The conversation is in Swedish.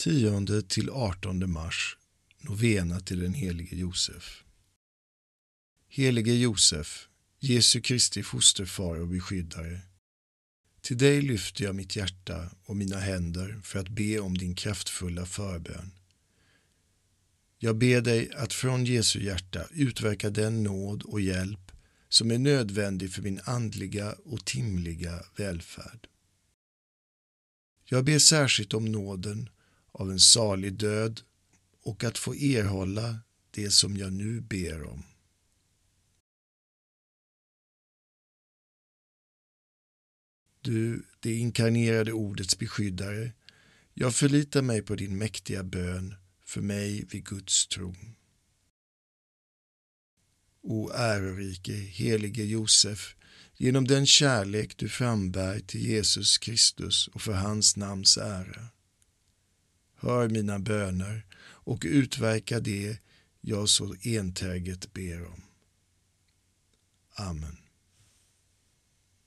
10 till 18 mars, novena till den helige Josef. Helige Josef, Jesu Kristi fosterfar och beskyddare. Till dig lyfter jag mitt hjärta och mina händer för att be om din kraftfulla förbön. Jag ber dig att från Jesu hjärta utverka den nåd och hjälp som är nödvändig för min andliga och timliga välfärd. Jag ber särskilt om nåden av en salig död och att få erhålla det som jag nu ber om. Du, det inkarnerade ordets beskyddare, jag förlitar mig på din mäktiga bön för mig vid Guds tron. O ärorike, helige Josef, genom den kärlek du frambär till Jesus Kristus och för hans namns ära. Hör mina böner och utverka det jag så enträget ber om. Amen.